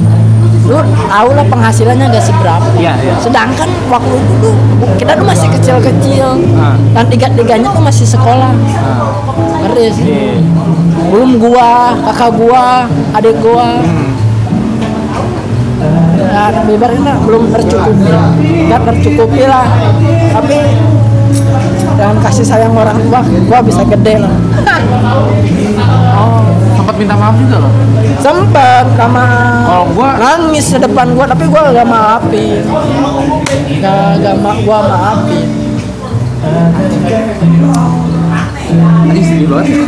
Lu tahu lah penghasilannya gak seberapa. Iya, iya. sedangkan waktu itu tuh kita tuh masih kecil-kecil. Ah. dan tiga-tiganya tuh masih sekolah. Ngerti sih? Iya. belum gua kakak gua adik gua. Hmm. ya ibaratnya belum tercukupi nggak tercukupi lah. Tapi dengan kasih sayang orang tua gua bisa gede lah. Oh, sempat minta maaf juga loh. Sempet sama Kalau gua- nangis di depan gua tapi gua gak maafin. Gak gak ma gua maafin. Anjing sedih banget.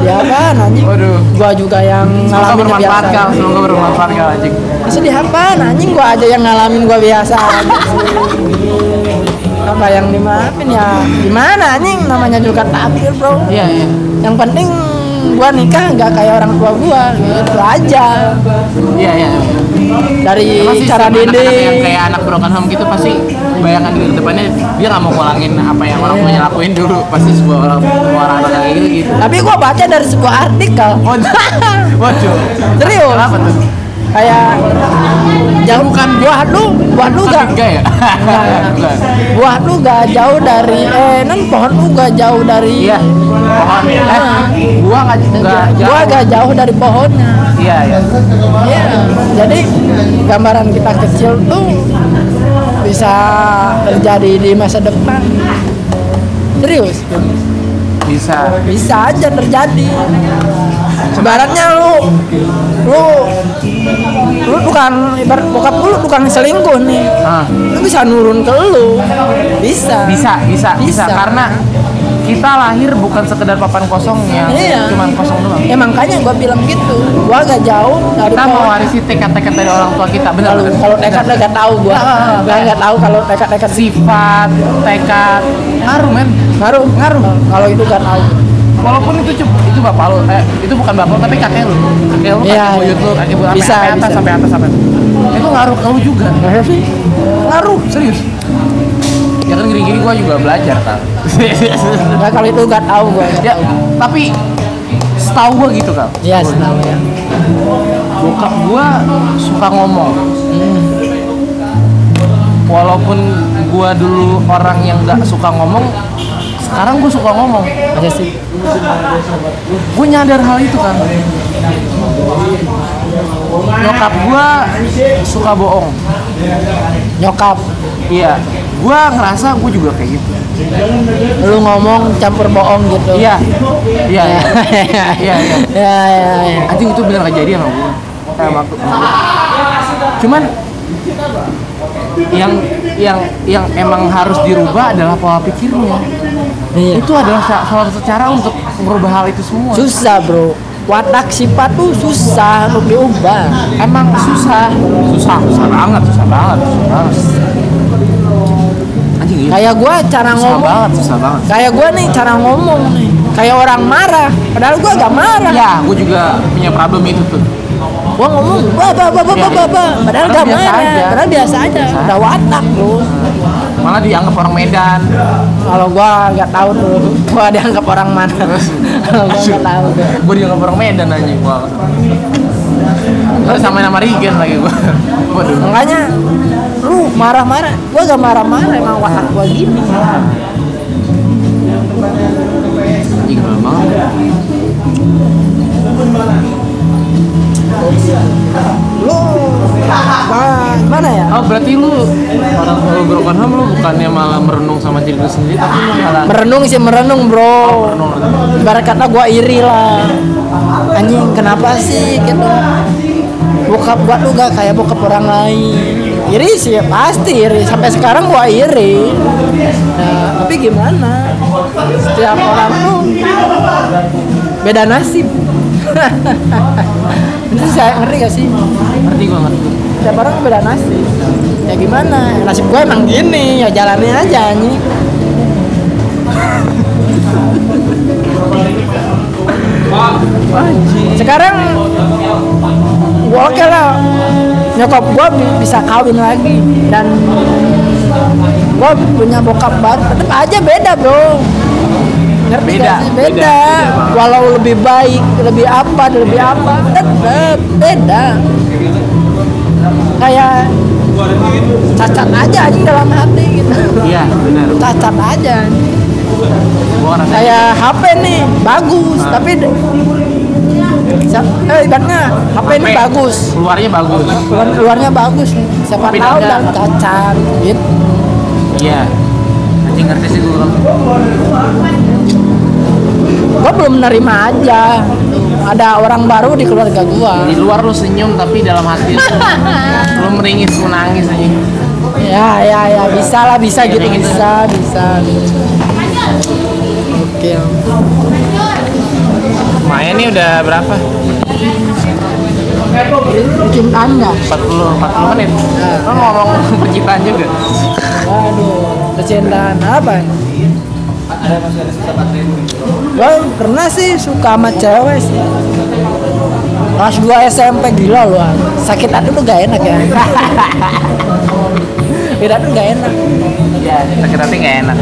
Ya kan anjing. Waduh. Gua juga yang Semoga ngalamin bermanfaat biasa kal Semoga bermanfaat kal anjing. Sedih apa anjing? Gua aja yang ngalamin gua biasa apa yang dimaafin ya gimana? Anjing namanya juga takdir bro. Iya iya. Yang penting gua nikah nggak kayak orang tua gua gitu aja. Iya iya dari Pasti cara anak-anak yang kayak anak broken home gitu pasti bayangan di depannya dia nggak mau ngulangin apa yang orang tuanya lakuin dulu. Pasti sebuah orang semua orang anak kayak gitu gitu. Tapi gua baca dari sebuah artikel. Oh waduh. Serius? apa tuh kayak jauh bukan buah lu buah lu gak ya Enggak. buah lu gak jauh dari eh non pohon lu gak jauh dari iya. Pohon eh gua nggak nggak gua jauh. gak jauh dari pohonnya. Iya iya. Iya, jadi gambaran kita kecil tuh bisa terjadi di masa depan. Serius, bisa. Bisa aja terjadi. Sebaratnya lu, lu, lu bukan ibarat bokap lu bukan selingkuh nih, ah. Lu bisa nurun ke lu, bisa. bisa bisa bisa. Bisa. karena kita lahir bukan sekedar papan kosong yang Iya. cuman kosong doang. Ya makanya gua bilang gitu, gua agak jauh dari kita mewarisi tekad-tekad dari orang tua kita benar Kalau kalau tekad gak tahu gua, Ah, gua nggak tahu kalau tekad-tekad sifat tekad. Ngaruh men. Ngaruh. Ngaruh. Kalau itu gak tahu walaupun itu cuma itu bapak lo eh itu bukan bapak lo tapi kakek lo kakek lo Iya, kakek buyut lo kakek buyut Bisa, sampai atas bisa. sampai atas sampai atas. Itu ngaruh ke lo juga. Ngaruh sih? Ngaruh serius. Ya kan gini-gini gua juga belajar kan nah kalau itu gak tahu gua. Nggak ya tapi setahu gua gitu kan iya setahu ya. Bokap gua suka ngomong. Hmm. walaupun gua dulu orang yang gak suka ngomong sekarang gua suka ngomong. Aja sih. Gue nyadar hal itu kan. Nyokap gue suka bohong. Nyokap. Iya. Gue ngerasa gue juga kayak gitu. Lu ngomong campur bohong gitu. Iya. Iya iya. Iya iya. Iya ya ya ya anjing itu bener kejadian sama gue kayak waktu cuman yang yang yang emang harus dirubah adalah pola pikirnya iya. Itu adalah sa- salah satu cara untuk merubah hal itu semua. Susah bro. Watak sifat tuh susah untuk diubah. Emang susah. Susah susah banget susah banget susah banget. Anjing iya. Kayak gua cara susah ngomong. banget susah banget. Kayak gua nih cara ngomong nih. Kayak orang marah. Padahal gua gak marah. Ya gue juga punya problem itu tuh. Gua ngomong ba ba ba ba ba ba, ba. padahal gak marah. aja. padahal biasa aja. Udah watak bro malah dianggap orang Medan. Kalau gua nggak tahu tuh gua dianggap orang mana. Kalau gua nggak tahu tuh. gue dianggap orang Medan anjing gua. Terus sama nama Regen lagi gue waduh. Makanya lu marah-marah. Gua gak marah-marah emang watak gua gini. Anjing banget. Lu ma- mana ya? Oh berarti lu orang kalau broken home lu bukannya malah merenung sama diri lu sendiri tapi lu malah merenung sih merenung bro. Merenung. Ibarat kata gua iri lah. Anjing kenapa sih gitu? Bokap gua tuh gak kayak bokap orang lain. Iri sih ya pasti iri. Sampai sekarang gua iri. Nah, tapi gimana? Setiap orang tuh beda nasib itu saya ngerti gak sih? Ngerti gue ngerti. Setiap orang beda nasib. Ya gimana? Nasib gue emang gini ya jalani aja nih sekarang gue oke lah. Nyokap gue bisa kawin lagi. Dan gue punya bokap baru tetap aja beda bro ngerti Beda, sih? beda, beda, beda walau lebih baik lebih apa lebih apa tetap beda. Kayak cacat aja anjing dalam hati gitu. Iya benar. Cacat aja. Ngerasa kayak HP nih bagus Ah. tapi eh ibaratnya HP, ini HP. bagus. Keluarnya bagus. Luar luarnya bagus siapa Tapi tahu dan cacat gitu. Iya. Anjing ngerti sih gue gua belum menerima aja. Ada orang baru di keluarga gua. Di luar lu senyum tapi dalam hati lu, lu meringis menangis aja ya ya ya. Bisa lah bisa Iya, gitu. gitu. bisa bisa. Oke lumayan nih udah berapa? Cintaan nggak? 40 40 menit. Lu ngomong percintaan juga? Aduh kecintaan apa Gua pernah sih suka sama cewek sih. Kelas 2 SMP gila lu ah. Sakit hati tuh gak enak ya. Beda tuh gak enak. Ya sakit hati gak enak.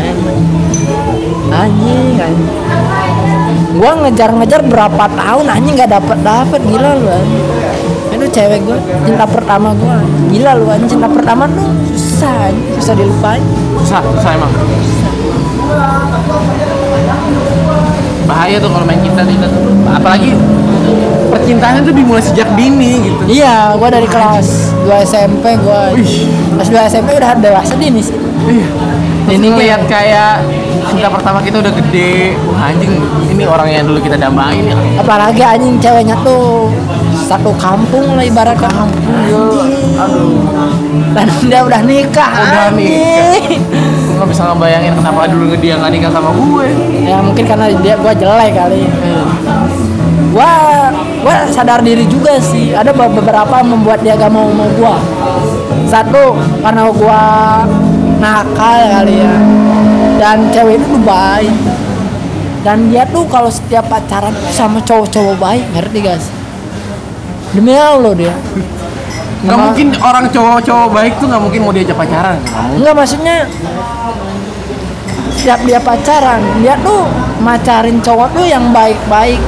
Anjing anjing. Gua ngejar-ngejar berapa tahun anjing gak dapet dapet. Gila lu Itu cewek gua cinta pertama gua. Gila lu anjing. Cinta pertama tuh susah anjing. Susah dilupain. Susah susah emang bahaya tuh kalau main cinta cinta tuh apalagi percintaan tuh dimulai sejak dini gitu Iya, gua dari kelas 2 SMP gua Wih. kelas 2 SMP udah dewasa dini sih. Iya. Terus Ini ngeliat kayak cinta pertama kita udah gede, Wah, anjing ini orang yang dulu kita dambain ya. Apalagi anjing ceweknya tuh satu kampung lah ibaratnya kampung. Aduh, Dan dia udah nikah. Udah anjing. Gue nggak bisa ngebayangin kenapa dulu dia nggak nikah sama gue. Ya mungkin karena dia gua jelek kali. Gua gua sadar diri juga sih. Ada be- beberapa yang membuat dia gak mau sama gua. Satu karena gua nakal kali ya. Dan cewek itu tuh baik. Dan dia tuh kalau setiap pacaran tuh sama cowok-cowok baik, ngerti guys? Demi Allah dia. Nggak mungkin orang cowok-cowok baik tuh nggak mungkin mau diajak pacaran. Nggak maksudnya setiap dia pacaran, dia tuh macarin cowok tuh yang baik-baik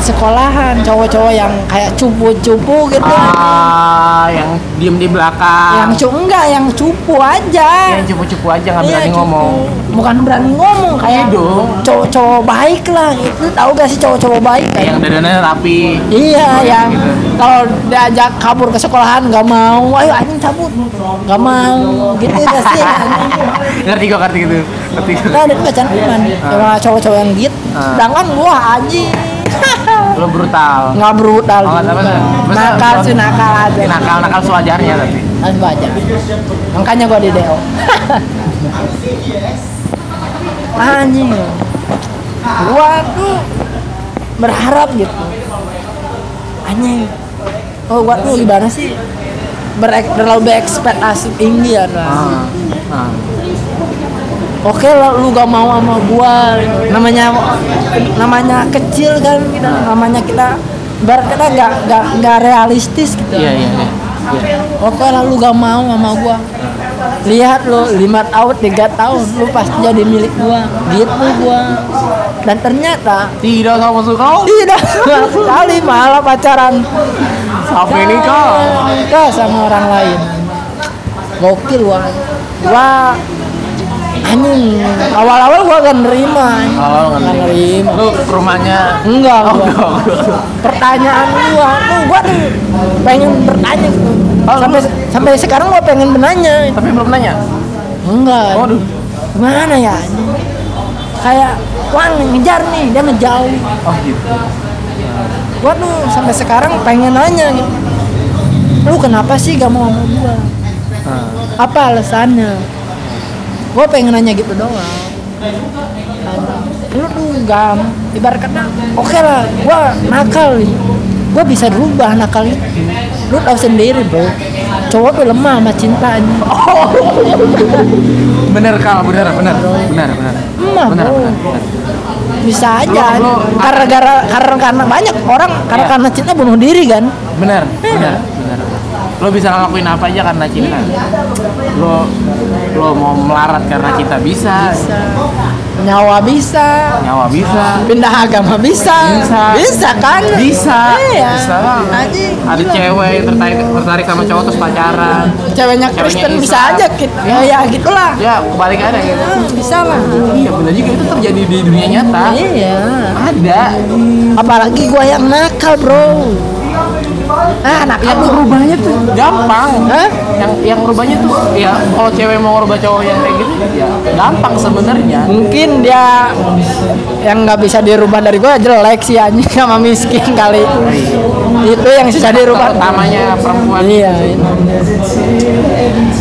sekolahan, cowok-cowok yang kayak cupu-cupu gitu. Ah, yang diem di belakang. Yang cu enggak, yang cupu aja. yang cupu-cupu aja nggak berani cupu. ngomong. Bukan berani ngomong kayak dong. cowok-cowok baik lah. Itu tahu gak sih cowok-cowok baik kan? Yang dadannya rapi. Iya, yang gitu. kalau diajak kabur ke sekolahan nggak mau, ayo anjing cabut, nggak mau, gitu gak sih? ngerti kok ngerti gitu. Ngerti. Nah, ada bacaan iman sama cowok-cowok yang gitu. Ah. Sedangkan gua anjing. Lo brutal. Nggak brutal Oh, apa Nakal sih nakal aja. Nakal nakal sewajarnya tapi. Harus baca. Makanya gua di DO. anjing. Gua tuh berharap gitu. Anjing. Oh, gua tuh gimana sih? Berek, terlalu berekspektasi tinggi ya. Nah. Ah. Ah. Oke lah lu gak mau sama gua. Namanya namanya kecil kan kita namanya kita bar kita gak, gak, gak realistis gitu. Iya iya iya. Oke lah lu gak mau sama gua. Lihat lu lima tahun tiga tahun lu pasti jadi milik gua. Gitu gua. Dan ternyata Tidak sama suka. tidak sama sekali malah pacaran Sampai nikah. nikah sama orang lain. Gokil gua gua anjing awal-awal gua gak nerima. Oh, Gak nerima Lu ke rumahnya enggak Oh, gua. enggak, pertanyaan gua tuh gua tuh pengen bertanya. Oh, sampai lu- sampai sekarang gua pengen bertanya tapi belum nanya. enggak Waduh. gimana ya kayak wah ngejar nih dia ngejauh Oh gitu. gua tuh sampai sekarang pengen nanya gitu lu kenapa sih gak mau sama gua Ah. apa alasannya gua pengen nanya gitu doang lu tuh gak ibarat kata oke lah gua nakal gua bisa berubah nakal itu lu tahu sendiri bro cowok tuh lemah sama cintanya Bener kal, bener bener bener bener. lemah Bener bener. bener. bisa aja karena gara karena karena banyak orang karena Iya. karena cinta bunuh diri kan Bener, bener, bener. Lo bisa ngelakuin apa aja karena cinta. Lo lo mau melarat karena cinta bisa, nyawa bisa nyawa bisa. pindah agama bisa Bisa. bisa kan Bisa. iya Bisa banget. Ada gila. cewek yang tertarik tertarik sama cowok terus pacaran. ceweknya Ceweknya Kristen Islam. bisa aja gitu ya, ya gitulah Ya, kebalikannya gitu. Hmm, bisa lah Iya, bener juga itu terjadi di dunia nyata. iya Ada. apalagi gua yang nakal bro ah anak yang aduh. rubahnya tuh. Gampang. Hah? yang yang rubahnya tuh ya kalau cewek mau rubah cowok yang kayak gitu ya gampang sebenarnya. Mungkin dia yang nggak bisa dirubah dari gue jelek sih anjing sama miskin kali. Itu yang susah dirubah. Utamanya perempuan. Iya itu.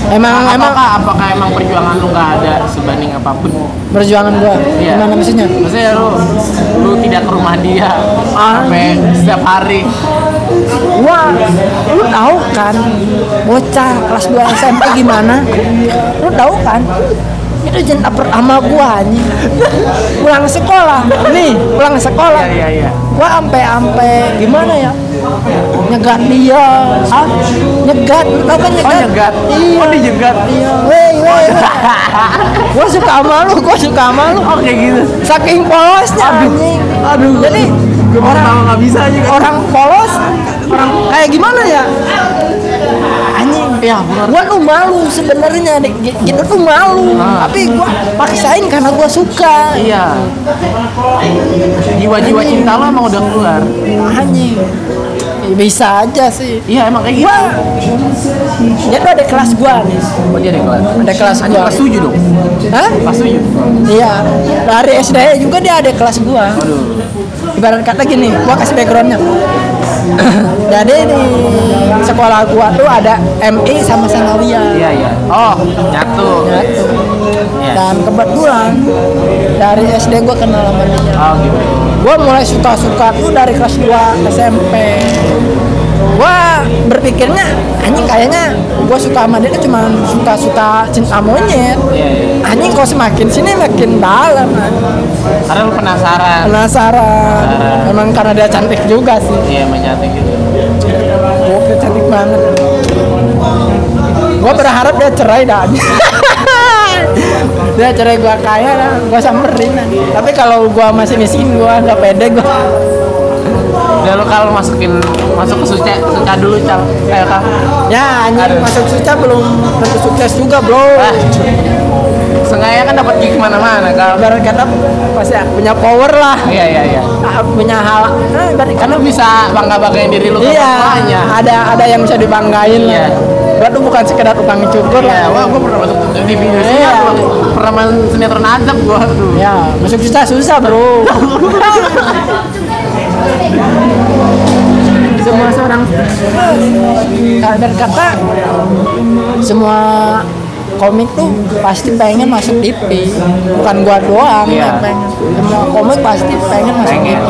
emang emang apakah apakah emang perjuangan lu nggak ada sebanding apa pun? Perjuangan gue Iya. gimana maksudnya? Maksudnya lu lu tidak ke rumah dia Ah. sampai setiap hari Wah, lu tahu kan bocah kelas 2 SMP gimana? Lu tahu kan? Itu cinta pertama gua anjing. Pulang sekolah. Nih, pulang sekolah. iya iya iya Gua ampe ampe gimana ya? Nyegat dia. Ah, nyegat, lu tahu kan oh nyegat? nyegat Iya. oh dijegat Iya, weh, weh. gua suka sama lu, gua suka sama lu. oh kayak gitu Saking polosnya anjing. aduh Jadi tahu nggak bisa aja kan orang polos orang kayak gimana ya? Anjing. Ya benar. Gua tuh malu sebenarnya gitu tuh malu. Ah. tapi gua paksain karena gua suka. Iya. Jiwa-jiwa cinta lo emang udah keluar. Anjing. Ya, bisa aja sih. Iya emang kayak gitu. Dia tuh ada kelas gua nih. Oh dia ada kelas. Ada kelas Anjing gua. kelas tujuh dong. Hah? kelas tujuh. Iya. Dari SD juga dia ada kelas gua. Aduh. Ibarat kata gini gua kasih backgroundnya jadi di sekolah gua tuh ada MI sama Sanawiyah iya iya oh nyatu Nyatu. Iya. Dan kebetulan dari SD gue kenal sama dia. oh gitu Gue mulai suka-suka tuh dari kelas 2 SMP. Gue berpikirnya anjing kayaknya gue suka sama dia cuma suka-suka cinta monyet. iya iya Anjing kok semakin sini makin dalam. karena lu penasaran Penasaran. Penasaran. Memang karena dia cantik juga sih. iya menyantik gitu Gokil cantik banget. Gue berharap dia cerai dah. dia cerai gua kaya gua samperin. Tapi kalau gua masih miskin gua nggak pede gua. Udah lu kalau masukin masuk ke suca suca dulu cal kayak Ya anjing masuk suca belum tentu sukses juga bro. ah sengaja kan dapat gig mana-mana kalau Ibarat kata pasti punya power lah. iya iya iya Ah, punya hal. Nah, ibarat kan bisa bangga banggain diri lu Iya, ada ada yang bisa dibanggain Iya. lah. Tuh bukan sekedar tukang cukur Iya, lah. wah gua pernah masuk TV Indonesia, Iya. gua pernah main sinetron azab gua tuh. Ya, masuk susah susah bro. semua seorang kalau berkata semua komik tuh pasti pengen masuk TV bukan gua doang Iya. yang pengen semua komik pasti pengen masuk Pengen. TV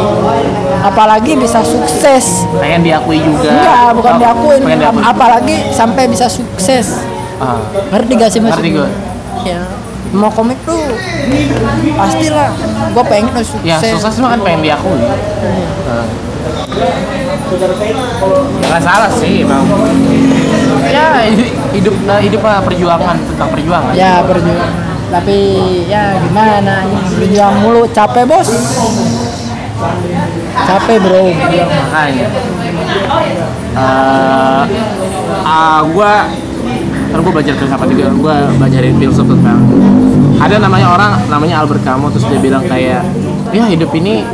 apalagi bisa sukses Pengen diakui juga. enggak bukan Oh, diakuin Pengen diakui. Ap- apalagi sampai bisa sukses Ah, ngerti gak sih mas ngerti gua. ya mau komik tuh pastilah gua pengen sukses Ya, sukses mah kan pengen diakui. Ah. Ya nggak salah sih emang. Ya hidup hidup, nah, hidup mah perjuangan tentang perjuangan. ya berjuang tapi ya gimana berjuang mulu capek bos capek bro makanya uh, uh, gue kan gue belajar filsafat juga. Gue belajarin filsuf tentang ada namanya orang namanya Albert Camus terus dia bilang kayak ya hidup ini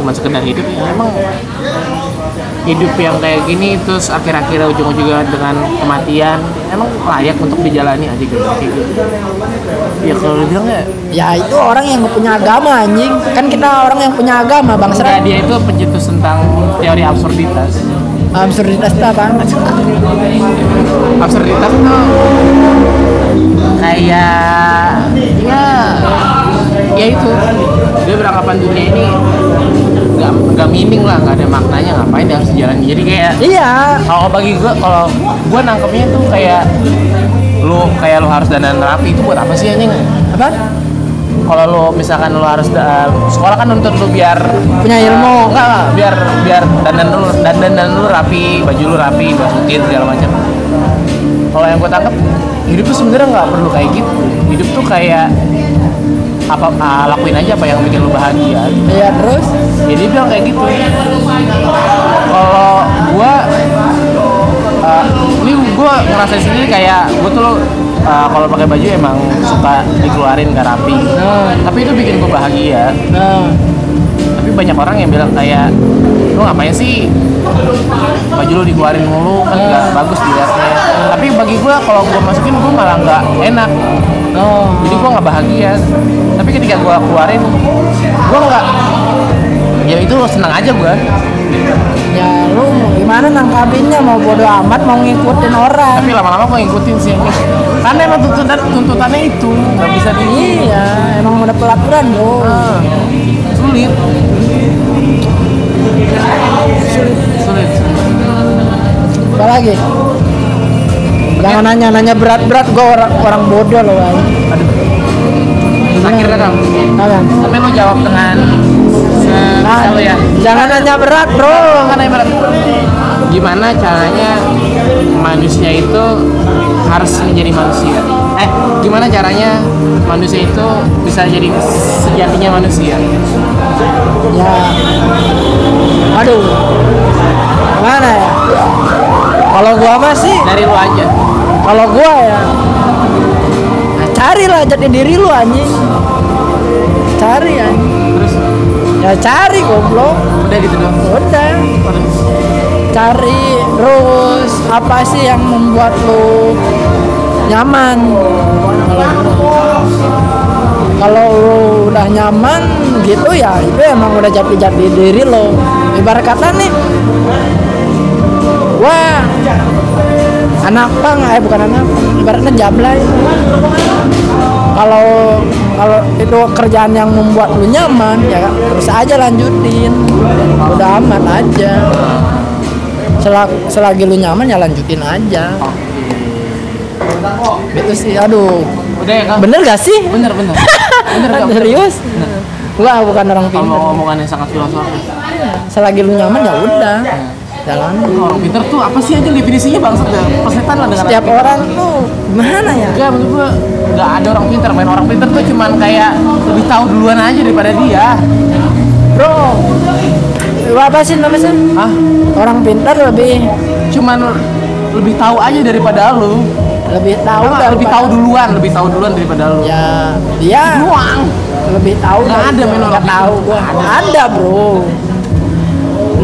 cuma sekedar hidup. Ya emang hidup yang kayak gini terus akhir-akhirnya ujung-ujungnya dengan kematian emang layak untuk dijalani aja gitu ya kalau lu bilang ya. Ya itu orang yang punya agama anjing. Kan kita orang yang punya agama bang Serat dia itu pencetus tentang teori absurditas absurditas itu apa absurditas? Tuh kayak ya ya itu. Dia beranggapan dunia ini nggak nggak meaning lah nggak ada maknanya ngapain dia harus jalan jadi kayak iya. Kalau bagi gua kalau gua nangkepnya tuh kayak lu kayak lu harus dandan rapi itu buat apa sih anjing? Apa kalau lu misalkan lu harus da- sekolah kan nuntut lu biar Punya ilmu. enggak, enggak, biar biar dandan lu dandan dan lu rapi baju lu rapi masukin segala macam. Kalau yang gue tangkap hidup tuh sebenarnya nggak perlu kayak gitu. Hidup tuh kayak apa ah, lakuin aja apa yang bikin lu bahagia. Iya terus? Jadi dia bilang kayak gitu. Kalau gua uh, ini gua ngerasain sendiri kayak gua tuh uh, kalau pakai baju emang suka dikeluarin gak rapi. Nah. tapi itu bikin gua bahagia. Nah. Tapi banyak orang yang bilang kayak lu ngapain sih baju lu dikeluarin mulu? Kan nggak bagus dilihatnya. Tapi bagi gua kalau gua masukin gua malah nggak enak. Oh jadi gua nggak bahagia. Tapi ketika gua keluarin gua nggak ya itu senang aja gua ya lu mau gimana nangkapinnya mau bodo amat mau ngikutin orang. Tapi lama-lama gua ngikutin sih. Karena emang tuntutan tuntutannya itu. Nggak bisa di iya emang udah pelaturan bro. Ah, sulit. Sulit sulit apa lagi? Jangan nanya nanya berat berat gue orang orang bodoh loh aduh. Kan Kang? Kalian. tapi lu jawab dengan Nah, ya jangan nanya berat bro. Kan ibarat gimana caranya manusia itu harus menjadi manusia? Eh gimana caranya manusia itu bisa jadi sejatinya manusia? Ya. Aduh. Mana ya? Kalau gua mah sih dari lu aja. Kalau gua ya nah, carilah jati diri lu anjing. Cari anjing ya cari goblok. Udah gitu dong udah. Cari terus apa sih yang membuat lu nyaman? Kalau lu udah nyaman gitu ya itu emang udah jati jati diri lo. Ibarat kata nih wah anak pang eh bukan anak ibaratnya jablay. Kalau kalau itu kerjaan yang membuat lu nyaman ya terus aja lanjutin. Udah aman aja. Selagi, selagi lu nyaman ya lanjutin aja. Itu sih aduh. Udah ya kang bener gak sih? Bener bener. Bener Kang. serius? Gua bukan orang pintar. Ngomongan yang sangat filosofis. Selagi lu nyaman ya udah jalan. Orang pinter tuh apa sih aja definisinya bangsat ya persetan lah dengan setiap orang tuh gimana ya? Enggak, menurut gua nggak ada orang pinter main orang pinter tuh cuman kayak lebih tahu duluan aja daripada dia. Bro apa sih namanya ah orang pintar lebih cuman lebih tahu aja daripada lu. Lebih tahu Apa, lebih tahu duluan lebih tahu duluan daripada lu. Ya dia doang. lebih tahu Nggak ada men orang tahu gua. Ada bro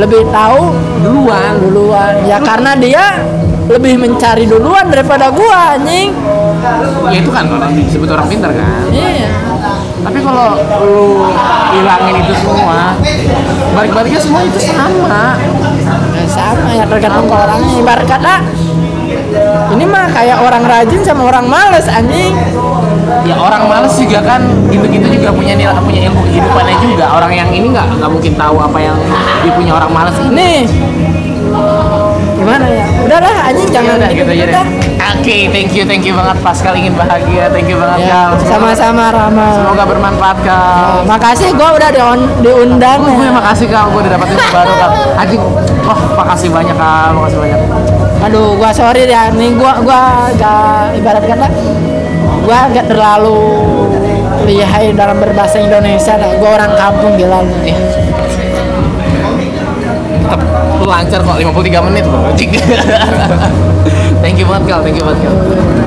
lebih tahu duluan. Duluan. Ya karena dia lebih mencari duluan daripada gua anjing. Ya itu kan orang disebut orang pinter kan? Iya. Tapi kalau lu hilangin itu semua balik-baliknya semua itu sama. Ya, sama ya tergantung ke orangnya ibarat kata ini mah kayak orang rajin sama orang males anjing ya orang males juga kan. Gitu-gitu juga punya nilai punya ilmu kehidupannya juga. Orang yang ini nggak nggak mungkin tahu apa yang dia punya orang males ini. Nih gimana ya? Udahlah anjing ya jangan udah gitu aja deh. Oke thank you thank you banget pas kali ingin bahagia. Thank you banget ya, Kal. Semoga- sama-sama Rama. semoga bermanfaat kal makasih gua udah dion- diundang gue ya. makasih kal gue udah dapat ilmu baru kal anjing oh makasih banyak kal makasih banyak. Aduh gua sorry ya. Nih gua gua gak ibarat kata gua gak terlalu lihai dalam berbahasa Indonesia dah. gua orang kampung gila lu. Iya. tetap lancar kok 53 menit bro thank you banget kal thank you banget kal